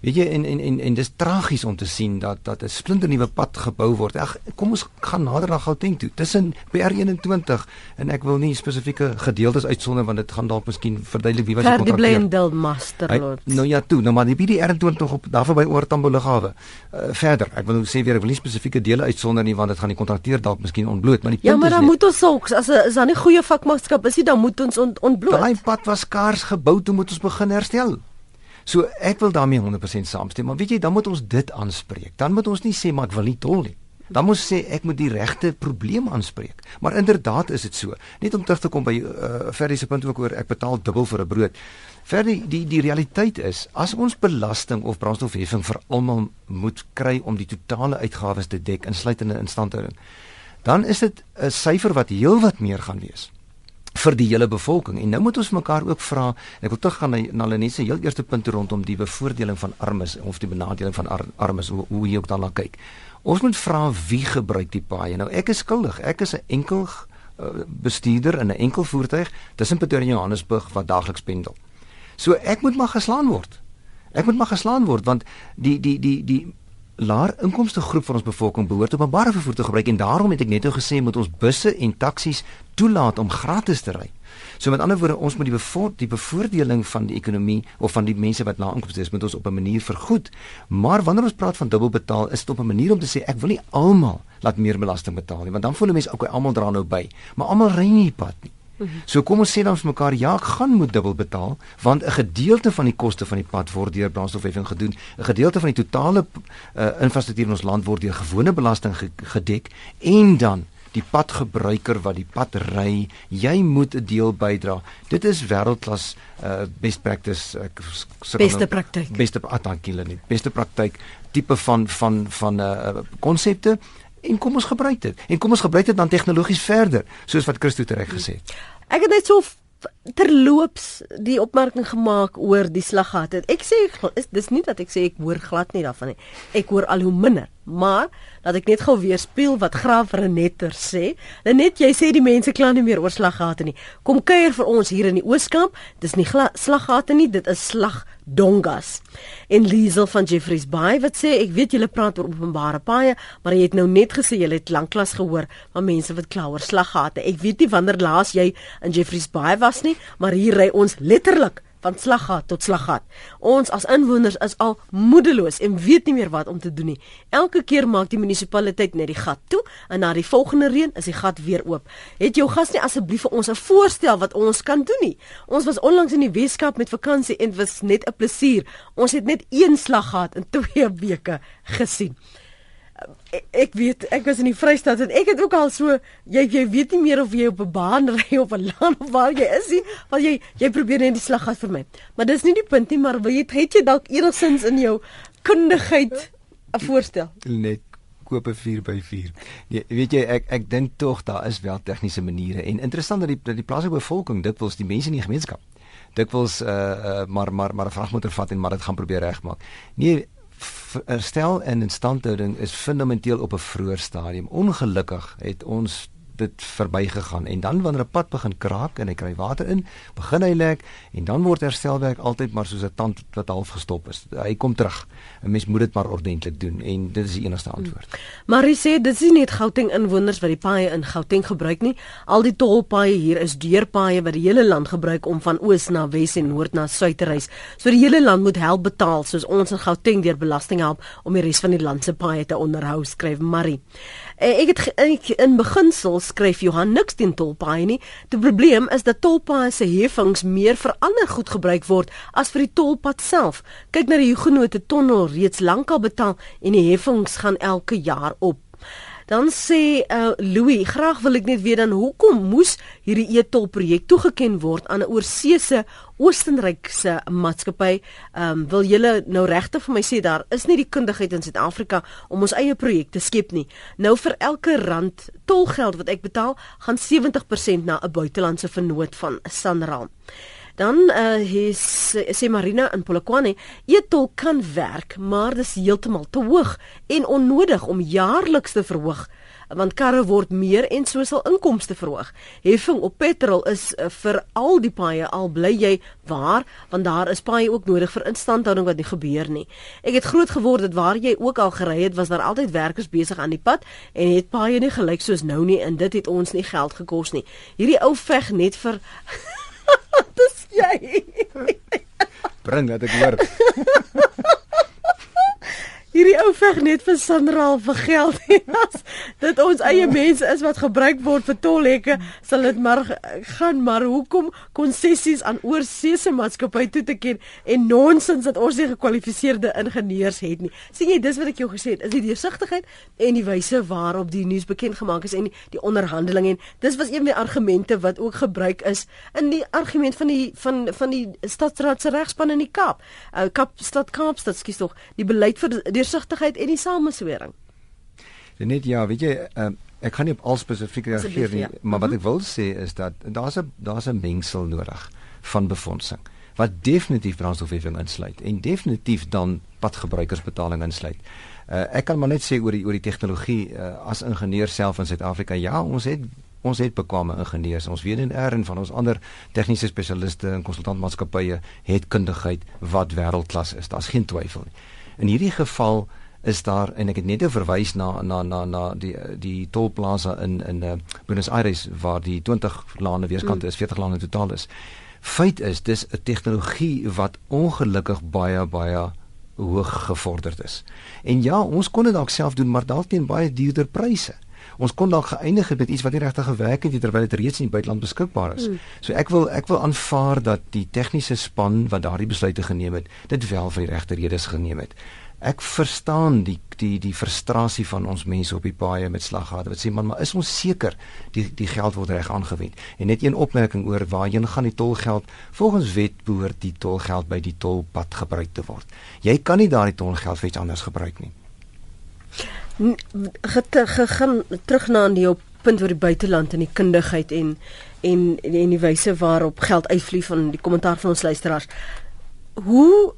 Weet jy en en en en dis tragies om te sien dat dat 'n splinternuwe pad gebou word. Ag kom ons gaan nader na Gauteng toe. Tussen BR21 en ek wil nie spesifieke gedeeltes uitsonder want dit gaan dalk miskien verduidelik wie was die kontrakteur. Die Blendel Masterlot. Nou ja, toe, nou maar die BR21 op daar verby oor Tambo lughawe. Uh, verder, ek wil nou sê weer ek wil nie spesifieke dele uitsonder nie want dit gaan die kontrakteur dalk miskien ontbloot, maar die ja, punt is Ja, maar dan net, moet ons ook as is daar nie goeie vakmanskap is nie, dan moet ons ont, ontbloot. Daai pad was skaars gebou, toe moet ons begin herstel. So ek wil daarmee 100% saamstem, maar weet jy, dan moet ons dit aanspreek. Dan moet ons nie sê maar ek wil nie tol nie. Dan moet sê ek moet die regte probleem aanspreek. Maar inderdaad is dit so. Net om terug te kom by uh, Ferdi se punt ook oor ek betaal dubbel vir 'n brood. Ferdi, die die realiteit is, as ons belasting of brandstofheffing vir almal moet kry om die totale uitgawes te dek insluitende instandhouding, dan is dit 'n syfer wat heelwat meer gaan wees vir die hele bevolking. En nou moet ons mekaar ook vra, ek wil teruggaan na na Lenet se heel eerste punt rondom die bevoordeling van armes of die benadeling van ar, armes hoe, hoe jy ook daarna kyk. Ons moet vra wie gebruik die paai. Nou ek is skuldig. Ek is 'n enkel uh, bestuurder in 'n enkel voertuig tussen Pretoria en Johannesburg wat daagliks pendel. So ek moet maar geslaan word. Ek moet maar geslaan word want die die die die laer inkomste groep van ons bevolking behoort openbare vervoer te gebruik en daarom het ek net nou gesê moet ons busse en taksies toelaat om gratis te ry. So met ander woorde ons moet die bevoor, die bevoordeling van die ekonomie of van die mense wat lae inkomste het moet ons op 'n manier vergoed. Maar wanneer ons praat van dubbel betaal is dit op 'n manier om te sê ek wil nie almal laat meer belasting betaal nie want dan voel mense okay almal dra nou by, maar almal ry nie pad nie. So kom ons sê dan vir mekaar ja, ek gaan moet dubbel betaal want 'n gedeelte van die koste van die pad word deur brandstofheffing gedoen. 'n Gedeelte van die totale uh, infrastruktuur in ons land word deur gewone belasting gedek en dan die padgebruiker wat die pad ry, jy moet 'n deel bydra. Dit is wêreldklas uh, best practice ek beste praktyk. Beste atankile nie. Beste praktyk tipe van van van 'n uh, konsepte en kom ons gebruik dit. En kom ons gebruik dit dan tegnologies verder, soos wat Christo reg gesê het. Ek het net so terloops die opmerking gemaak oor die slaggate. Ek sê is dis nie dat ek sê ek hoor glad nie daarvan nie. Ek hoor al hoe minder. Maar dat ek net gou weer speel wat Graaf Renetter sê. Net jy sê die mense kla nie meer oor slaggate nie. Kom kuier vir ons hier in die Ooskamp. Dis nie slaggate nie, dit is slag dongas. En Liesel van Jeffreys Bay wat sê ek weet julle praat oor openbare paaie, maar jy het nou net gesê jy het lanklaas gehoor van mense wat kla oor slaggate. Ek weet nie wanneer laas jy in Jeffreys Bay was nie, maar hier ry ons letterlik van slaggat tot slaggat. Ons as inwoners is al moedeloos en weet nie meer wat om te doen nie. Elke keer maak die munisipaliteit net die gat toe en na die volgende reën is die gat weer oop. Het jou gas nie asseblief vir ons 'n voorstel wat ons kan doen nie. Ons was onlangs in die Weskaap met vakansie en was net 'n plesier. Ons het net een slaggat in 2 weke gesien ek, ek weet ek was in die Vrystaat en ek het ook al so jy jy weet nie meer of jy op 'n baan ry of 'n land of waar jy is nie want jy jy probeer net die slag gas vir my maar dis nie die punt nie maar wil jy het jy dalk enigsins in jou kundigheid 'n voorstel? Net koop 'n 4 by 4 nee weet jy ek ek dink tog daar is wel tegniese maniere en interessant dat die dat die plaaslike bevolking dit wil die mense in die gemeenskap dit wil uh, uh maar maar maar 'n vragmotor vat en maar dit gaan probeer regmaak. Nee herstel en instandhouding is fundamenteel op 'n vroeë stadium. Ongelukkig het ons dit verbygegaan en dan wanneer 'n pad begin kraak en hy kry water in, begin hy lek en dan word herstelwerk altyd maar soos 'n tand wat half gestop is. Hy kom terug. 'n Mens moet dit maar ordentlik doen en dit is die enigste antwoord. Hmm. Marie sê dit is nie net Gauteng inwoners wat die paaie in Gauteng gebruik nie. Al die tolpaaie hier is deurpaaie wat die hele land gebruik om van oos na wes en noord na suid te reis. So die hele land moet help betaal soos ons in Gauteng deur belasting help om die res van die land se paaie te onderhou, skryf Marie. Eh, ek het ek, in beginsel skryf Johan niks teen tolpaaie nie. Die probleem is dat tolpaaie se heffings meer vir ander goed gebruik word as vir die tolpad self. Kyk na die Huguenot tunnel reeds lankal betaal en die heffings gaan elke jaar op. Dan sê uh, Louis, graag wil ek net weet dan hoekom moes hierdie e-tol projek toegeken word aan 'n oorseese Oostenrykse maatskappy? Ehm um, wil julle nou regtig vir my sê daar is nie die kundigheid in Suid-Afrika om ons eie projekte skep nie. Nou vir elke rand tolgeld wat ek betaal, gaan 70% na 'n buitelandse vennoot van Sanral. Dan uh his sê Marina in Polokwane, etol kan werk, maar dis heeltemal te hoog en onnodig om jaarliks te verhoog want karre word meer en so sal inkomste verhoog. Heffing op petrol is uh, vir al die paaie al bly jy waar want daar is paaie ook nodig vir instandhouding wat nie gebeur nie. Ek het groot geword dat waar jy ook al gery het was daar altyd werkers besig aan die pad en het paaie nie gelyk soos nou nie en dit het ons nie geld gekos nie. Hierdie ou veg net vir dis jy. Bring dat ek hoor. hierdie ou veg net vir Sanral vir geld. As dit ons eie mense is wat gebruik word vir tolhekke sal dit maar gaan maar hoekom konsessies aan oorseese maatskappy toe te ken en nonsens dat ons nie gekwalifiseerde ingenieurs het nie. Sien jy dis wat ek jou gesê het is die deursigtigheid en die wyse waarop die nuus bekend gemaak is en die, die onderhandeling. En dis was een van die argumente wat ook gebruik is in die argument van die van van die stadsraad se regspan in die Kaap. Uh, Kaap stad Kaapstad skies tog die beleid vir die deursigtigheid en die sameswering. Net ja, weet jy, uh, ek kan nie op al spesifiek reageer nie, ja. maar wat mhm. ek wil sê is dat daar's 'n daar's 'n mengsel nodig van befondsing wat definitief brandstofheffing insluit en definitief dan padgebruikersbetaling insluit. Uh, ek kan maar net sê oor die oor die tegnologie uh, as ingenieur self in Suid-Afrika, ja, ons het ons het bekwame ingenieurs. Ons weet en er en van ons ander tegniese spesialiste en konsultantmaatskappye het kundigheid wat wêreldklas is. Daar's geen twyfel nie. In hierdie geval is daar en ek het net verwys na na na na die die tolplaza in in uh, Buenos Aires waar die 20 lane weerskante is, 40 lane totaal is. Feit is dis 'n tegnologie wat ongelukkig baie baie hoog gevorderd is. En ja, ons kon dit dalk self doen, maar dalk teen baie duurder pryse. Ons kon dalk geëindig het met iets wat nie regtig gewerk het terwyl dit reeds in die buiteland beskikbaar is. Mm. So ek wil ek wil aanvaar dat die tegniese span wat daardie besluite geneem het, dit wel vir die regte redes geneem het. Ek verstaan die die die frustrasie van ons mense op die paaie met slaggate wat sê man maar is ons seker die die geld word reg aangewend? En net een opmerking oor waarheen gaan die tolgeld? Volgens wet behoort die tolgeld by die tolpad gebruik te word. Jy kan nie daardie tolgeld vir iets anders gebruik nie gegaan terug na die op punt oor die buiteland en die kundigheid en en en die wyse waarop geld uitvloei van die kommentaar van ons luisteraars. Hoe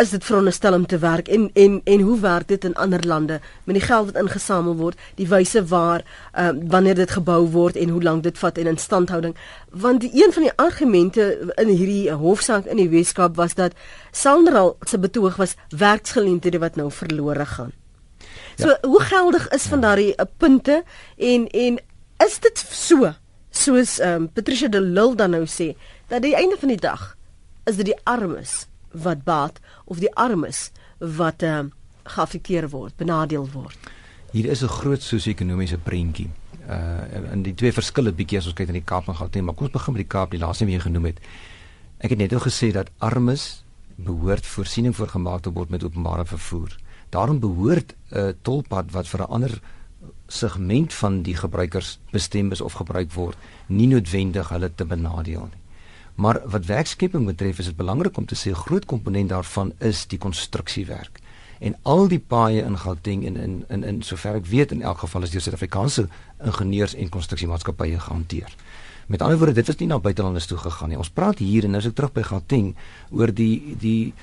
is dit veronderstel om te werk en en en hoe werk dit in ander lande? Met die geld wat ingesamel word die wyse waar uh, wanneer dit gebou word en hoe lank dit vat en instandhouding want die een van die argumente in hierdie hofsaak in die Weskaap was dat Sanderal se betoog was werksgeleenthede wat nou verlore gaan so ja. hoe geldig is van daardie uh, punte en en is dit so soos um, Patricia de Lille dan nou sê dat die einde van die dag is dit die armes wat baat of die armes wat uh, geaffekteer word, benadeel word. Hier is 'n groot sosio-ekonomiese prentjie. Uh in die twee verskille bietjie as ons kyk na die Kaap en Gauteng, maar kom ons begin met die Kaap, die laaste wat jy genoem het. Ek het net al gesê dat armes behoort voorsiening voorgemaak te word met openbare vervoer. Daarom behoort 'n uh, tolpad wat vir 'n ander segment van die gebruikers bestem is of gebruik word, nie noodwendig hulle te benadeel nie. Maar wat werkskepping betref, is dit belangrik om te sê 'n groot komponent daarvan is die konstruksiewerk. En al die paaie in Gauteng en in in in sover ek weet in elk geval is deur Suid-Afrikaanse ingenieurs en konstruksiemaatskappye gehanteer. Met ander woorde, dit was nie na buitelanders toe gegaan nie. Ons praat hier en nou is ek terug by Gauteng oor die die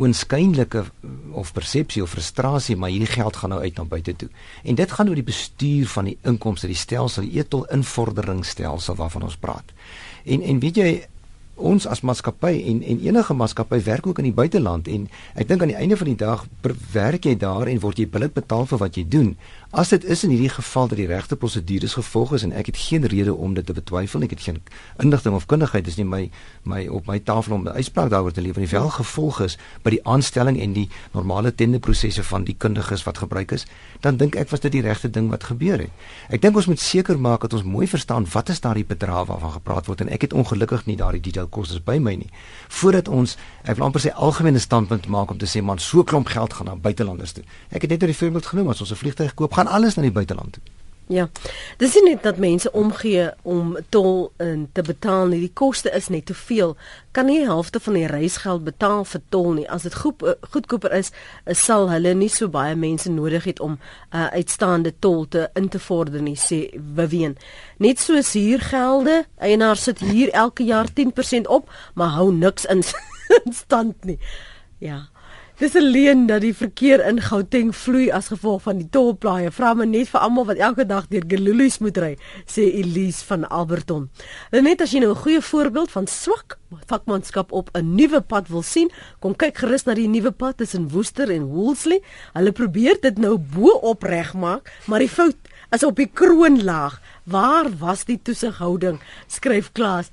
oënskynlike of persepsie of frustrasie, maar hierdie geld gaan nou uit na buite toe. En dit gaan oor die bestuur van die inkomste, die stelsel, die etol invorderingsstelsel waarvan ons praat. En en weet jy, ons as maatskappy en en enige maatskappy werk ook in die buiteland en ek dink aan die einde van die dag werk jy daar en word jy billik betaal vir wat jy doen. As dit is in hierdie geval dat die regte prosedures gevolg is en ek het geen rede om dit te betwyfel nie, ek het geen indigting of kundigheid is nie my my op my tafel om 'n uitspraak daaroor te lewer nie, wel gevolg is by die aanstelling en die normale tenderprosesse van die kundiges wat gebruik is, dan dink ek was dit die regte ding wat gebeur het. Ek dink ons moet seker maak dat ons mooi verstaan wat is daardie bedrag waarvan gepraat word en ek het ongelukkig nie daardie detail kostes by my nie. Voordat ons ek wil amper sê algemene standpunt maak om te sê man so klomp geld gaan na buitelanders toe. Ek het net oor die voorbeeld genoem as ons 'n vliegtuig koop gaan alles na die buiteland toe. Ja. Dis nie net dat mense omgee om tol in te betaal nie. Die koste is net te veel. Kan nie die helfte van die reisgeld betaal vir tol nie. As dit goed eh, goedkoper is, sal hulle nie so baie mense nodig het om 'n uh, uitstaande tol te in te vorder nie, sê Beween. Net soos huurgelde, eienaars sit hier elke jaar 10% op, maar hou niks in stand nie. Ja. Dis 'n leen dat die verkeer in Gauteng vloei as gevolg van die tolplaaie. Vra my net vir almal wat elke dag deur Gelulu's moet ry, sê Elise van Alberton. Net as jy nou 'n goeie voorbeeld van swak vakmanskap op 'n nuwe pad wil sien, kom kyk gerus na die nuwe pad tussen Woester en Woolsley. Hulle probeer dit nou bo-op regmaak, maar die fout is op die kroonlaag. Waar was die toesighouding? Skryf Klaas.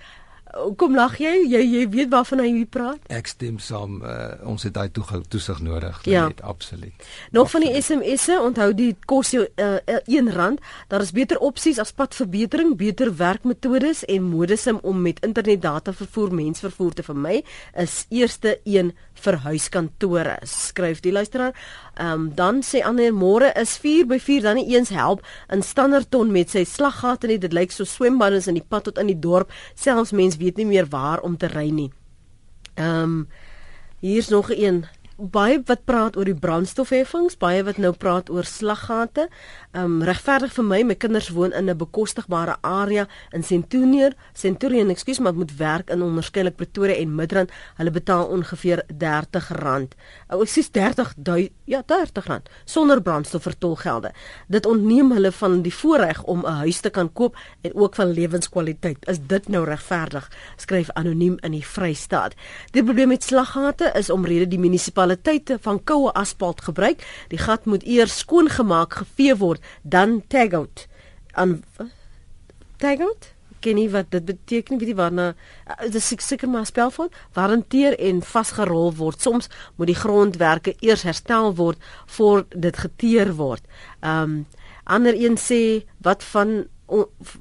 Kom lag jy? Jy jy weet waarvan hy praat? Ek stem saam. Uh, ons het daai toesig nodig. Ja. Net absoluut. Nog van die SMS'e, onthou die kos jou uh, R1. Daar is beter opsies as padverbetering, beter werkmetodes en modusse om met internetdata vervoer mensvervoer te vermy is eerste een vir huiskantore. Skryf die luisteraar. Ehm um, dan sê ander môre is 4 by 4 dan nie eens help in Standerton met sy slaggate nie. Dit lyk so swembaddens in die pad tot in die dorp. Selfs mens weet nie meer waar om te ry nie. Ehm um, hier's nog een baie wat praat oor die brandstofheffings, baie wat nou praat oor slaggate. Um regverdig vir my, my kinders woon in 'n bekostigbare area in Centurion, Centurion, ekskuus, maar moet werk in onderskeidelik Pretoria en Midrand. Hulle betaal ongeveer R30. Ou, ek sê 30 dui, ja, R30 sonder brandstof vir tolgelde. Dit ontneem hulle van die voorreg om 'n huis te kan koop en ook van lewenskwaliteit. Is dit nou regverdig? Skryf anoniem in die Vrystaat. Die probleem met slaggate is omrede die munisipale munisipaliteite van koue asfalt gebruik. Die gat moet eers skoongemaak, gevee word, dan tag out. Aan tag out? Ken jy wat dit beteken? Weet jy waarna dit is seker maar spelfout. Waranteer en vasgerol word. Soms moet die grondwerke eers herstel word voor dit geteer word. Um ander een sê wat van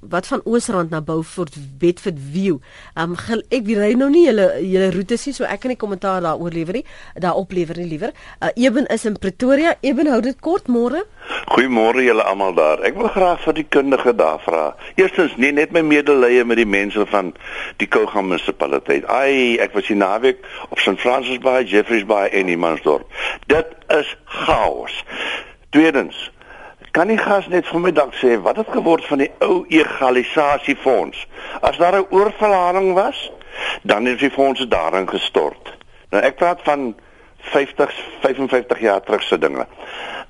wat van Oosrand na Beaufort Bedford View. Um ek ry nou nie julle julle roetes nie, so ek kan nie kommentaar daaroor lewer nie. Daarop lewer nie liewer. Uh, Eben is in Pretoria. Eben hou dit kort môre. Goeiemôre julle almal daar. Ek wil graag vir die kundige daar vra. Eerstens, nie net my medelee met die mense van die Kouga munisipaliteit. Ai, ek was hier naweek op St Francis Bay, Jeffreys Bay en Imansdorp. Dit is chaos. Tweedens, Kan die gas net dalk sê wat het geword van die ou egalisasiefonds? As daar 'n oorverhaling was, dan is die fondse daarin gestort. Nou ek praat van 50 55 jaar terug se dinge.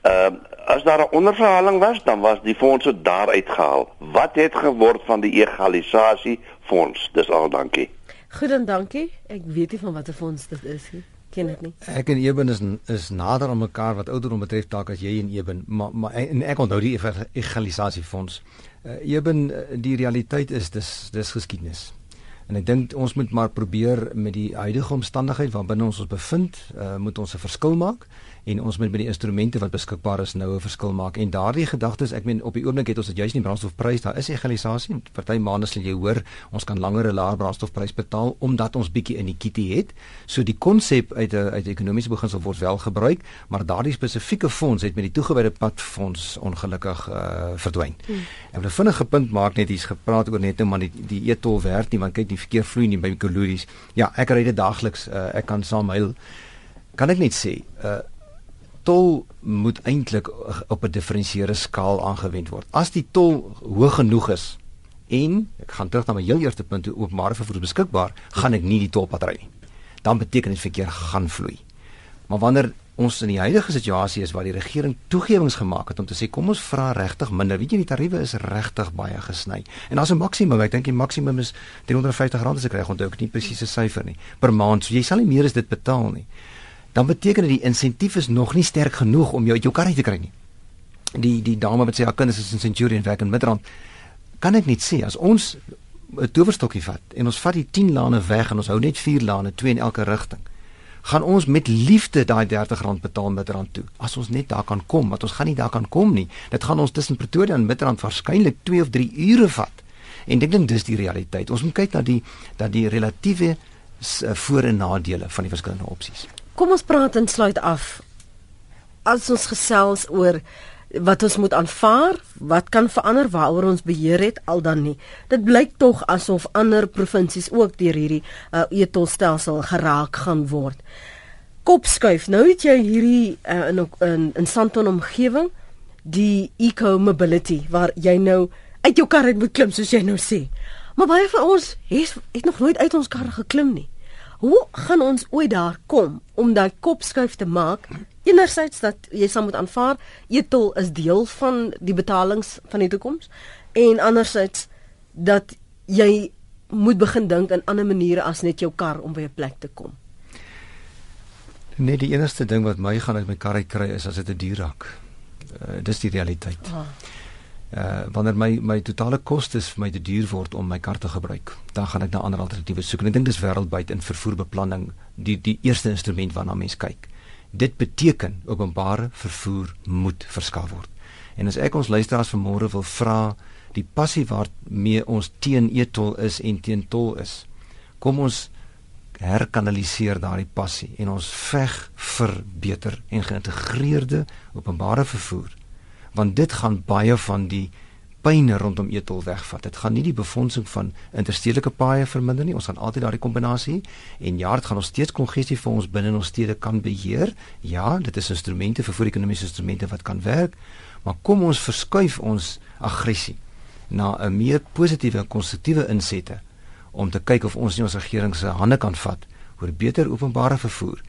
Ehm uh, as daar 'n onderverhaling was, dan was die fondse daaruit gehaal. Wat het geword van die egalisasiefonds? Dis al dankie. Goed en dankie. Ek weet nie van watter fonds dit is nie ken dit nie. Ek en Eben is is nader aan mekaar wat ouderdom betref dalk as jy en Eben, maar maar en ek onthou die egalisasiefonds. Uh, Eben die realiteit is dis dis geskiedenis. En ek dink ons moet maar probeer met die huidige omstandigheid waarbinne ons ons bevind, uh, moet ons 'n verskil maak en ons moet met die instrumente wat beskikbaar is nou 'n verskil maak. En daardie gedagtes, ek meen op die oomblik het ons dit juist nie brandstofprys, daar is egalisasie. Party maande sal jy hoor, ons kan langer 'n laer brandstofprys betaal omdat ons bietjie in die kitty het. So die konsep uit 'n uit ekonomiese beginsel word wel gebruik, maar daardie spesifieke fonds het met die toegewyde padfonds ongelukkig uh, verdwyn. Hmm. En 'n vinnige punt maak net hier's gepraat oor net nou maar die die etol werd nie, want kyk die verkeer vloei nie by Kolories. Ja, ek ry dit daagliks, uh, ek kan saam huil. Kan ek net sê, uh tol moet eintlik op 'n gedifferensieerde skaal aangewend word. As die tol hoog genoeg is en ek gaan terug na my heel eerste punt, openbare vervoer beskikbaar, gaan ek nie die tolpad ry nie. Dan beteken dit verkeer gaan vloei. Maar wanneer ons in die huidige situasie is waar die regering toegewings gemaak het om te sê kom ons vra regtig minder. Weet jy die tariewe is regtig baie gesny. En daar's 'n maksimum, ek dink die maksimum is R350 as ek reg onthou, ek het nie presiese syfer nie per maand. So jy sal nie meer as dit betaal nie dan beteken dit die insentief is nog nie sterk genoeg om jou uit jou kar te kry nie. Die die dame wat sê haar kinders is in Centurion werk in Midrand, kan ek net sê as ons 'n towerstokkie vat en ons vat die 10 lane weg en ons hou net 4 lane, twee in elke rigting, gaan ons met liefde daai R30 betaal Midrand toe. As ons net daar kan kom, want ons gaan nie daar kan kom nie. Dit gaan ons tussen Pretoria en Midrand waarskynlik 2 of 3 ure vat. En ek dink dis die realiteit. Ons moet kyk na die dat die relatiewe uh, voor- en nadele van die verskillende opsies. Kom ons praat en sluit af. As ons gesels oor wat ons moet aanvaar, wat kan verander waaroor ons beheer het al dan nie. Dit blyk tog asof ander provinsies ook deur hierdie uh, etolstelsel geraak gaan word. Kopskuif. Nou het jy hierdie uh, in in in Sandton omgewing die eco mobility waar jy nou uit jou kar uit moet klim soos jy nou sê. Maar baie van ons het, het nog nooit uit ons kar geklim nie. Hoe gaan ons ooit daar kom om daai kopskuif te maak? Enerzijds dat jy sal moet aanvaar etol is deel van die betalings van die toekoms en anderzijds dat jy moet begin dink aan ander maniere as net jou kar om by 'n plek te kom. Nee, die enigste ding wat my gaan uit my kar uit kry is as dit 'n die dier raak. Uh, dis die realiteit. Ah uh wanneer my my totale kostes vir my te duur word om my kar te gebruik, dan gaan ek na ander alternatiewe soek. En ek dink dis wêreldwyd in vervoerbeplanning die die eerste instrument waarna mens kyk. Dit beteken openbare vervoer moet verskaf word. En as ek ons luisteraars vanmôre wil vra die passie waarmee ons teen etol is en teen tol is. Kom ons herkanaliseer daardie passie en ons veg vir beter en geïntegreerde openbare vervoer want dit gaan baie van die pyne rondom etol wegvat. Dit gaan nie die befondsing van interstedelike paaie verminder nie. Ons gaan altyd daardie kombinasie en ja, dit gaan ons steeds kongestie vir ons binne ons stede kan beheer. Ja, dit is instrumente vir voedekonomiese instrumente wat kan werk, maar kom ons verskuif ons aggressie na 'n meer positiewe en konstruktiewe insette om te kyk of ons nie ons regering se hande kan vat oor beter openbare vervoer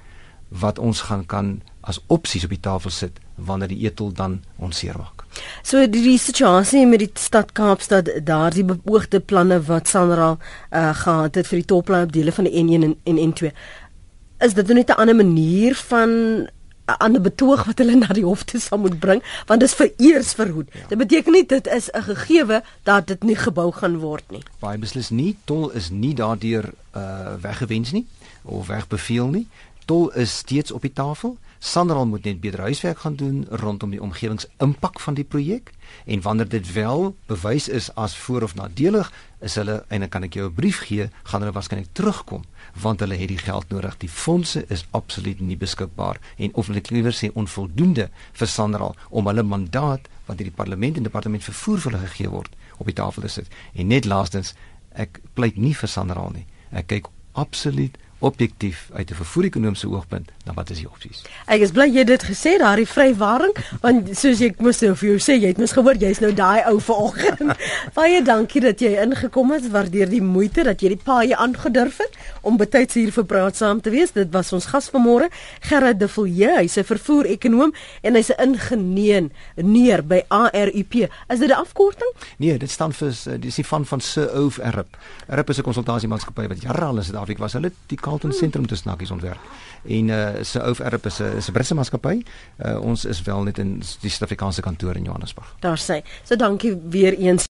wat ons gaan kan as opsies op die tafel sit wanneer die etol dan onseer maak. So die, die situasie met die stad Kaapstad, daardie beoogde planne wat Sanra uh, gehad het vir die topplan op dele van die N1 en, en N2. Is dit net 'n ander manier van 'n ander betoog wat hulle na die hof toe sal moet bring want dit is vir eers verhoed. Ja. Dit beteken nie dit is 'n gegewe dat dit nie gebou gaan word nie. Baie beslis nie. Tol is nie daardeur uh weggewens nie of wegbeveel nie. Tol is steeds op die tafel. Sanral moet net beter huiswerk gaan doen rondom die omgewingsimpak van die projek en wanneer dit wel bewys is as voor of nadelig, is hulle en dan kan ek jou 'n brief gee, gaan hulle waarskynlik terugkom want hulle het die geld nodig. Die fondse is absoluut nie beskikbaar en of hulle liewer sê onvoldoende vir Sanral om hulle mandaat wat deur die parlement en departement vervoer vir hulle gegee word op die tafel te sit. En net laastens, ek pleit nie vir Sanral nie. Ek kyk absoluut objektief uit 'n vervoer-ekonomiese oogpunt, dan wat is die opsies? Ek is bly jy het dit gesê daardie vrywaring want soos ek moes nou vir jou sê, jy het mos gehoor jy's nou daai ou vanoggend. Baie dankie dat jy ingekom het. Waardeer die moeite dat jy die paai aangedurf het om betyds hier vir praat saam te wees. Dit was ons gas vanmôre, Gerard de Villiers. Hy's 'n vervoer-ekonoom en hy's 'n ingenieur neer by ARUP. Is dit 'n afkorting? Nee, dit staan vir dis die van van Sir Ove Arup. Arup is 'n konsultasiemaatskappy wat jare al in Suid-Afrika was. Hulle die Carlton sentrum te snakkies ontwerp. En uh Sir Ove Arup is 'n is 'n Britse maatskappy. Uh ons is wel net in die Suid-Afrikaanse kantoor in Johannesburg. Daar sê. So dankie weer eens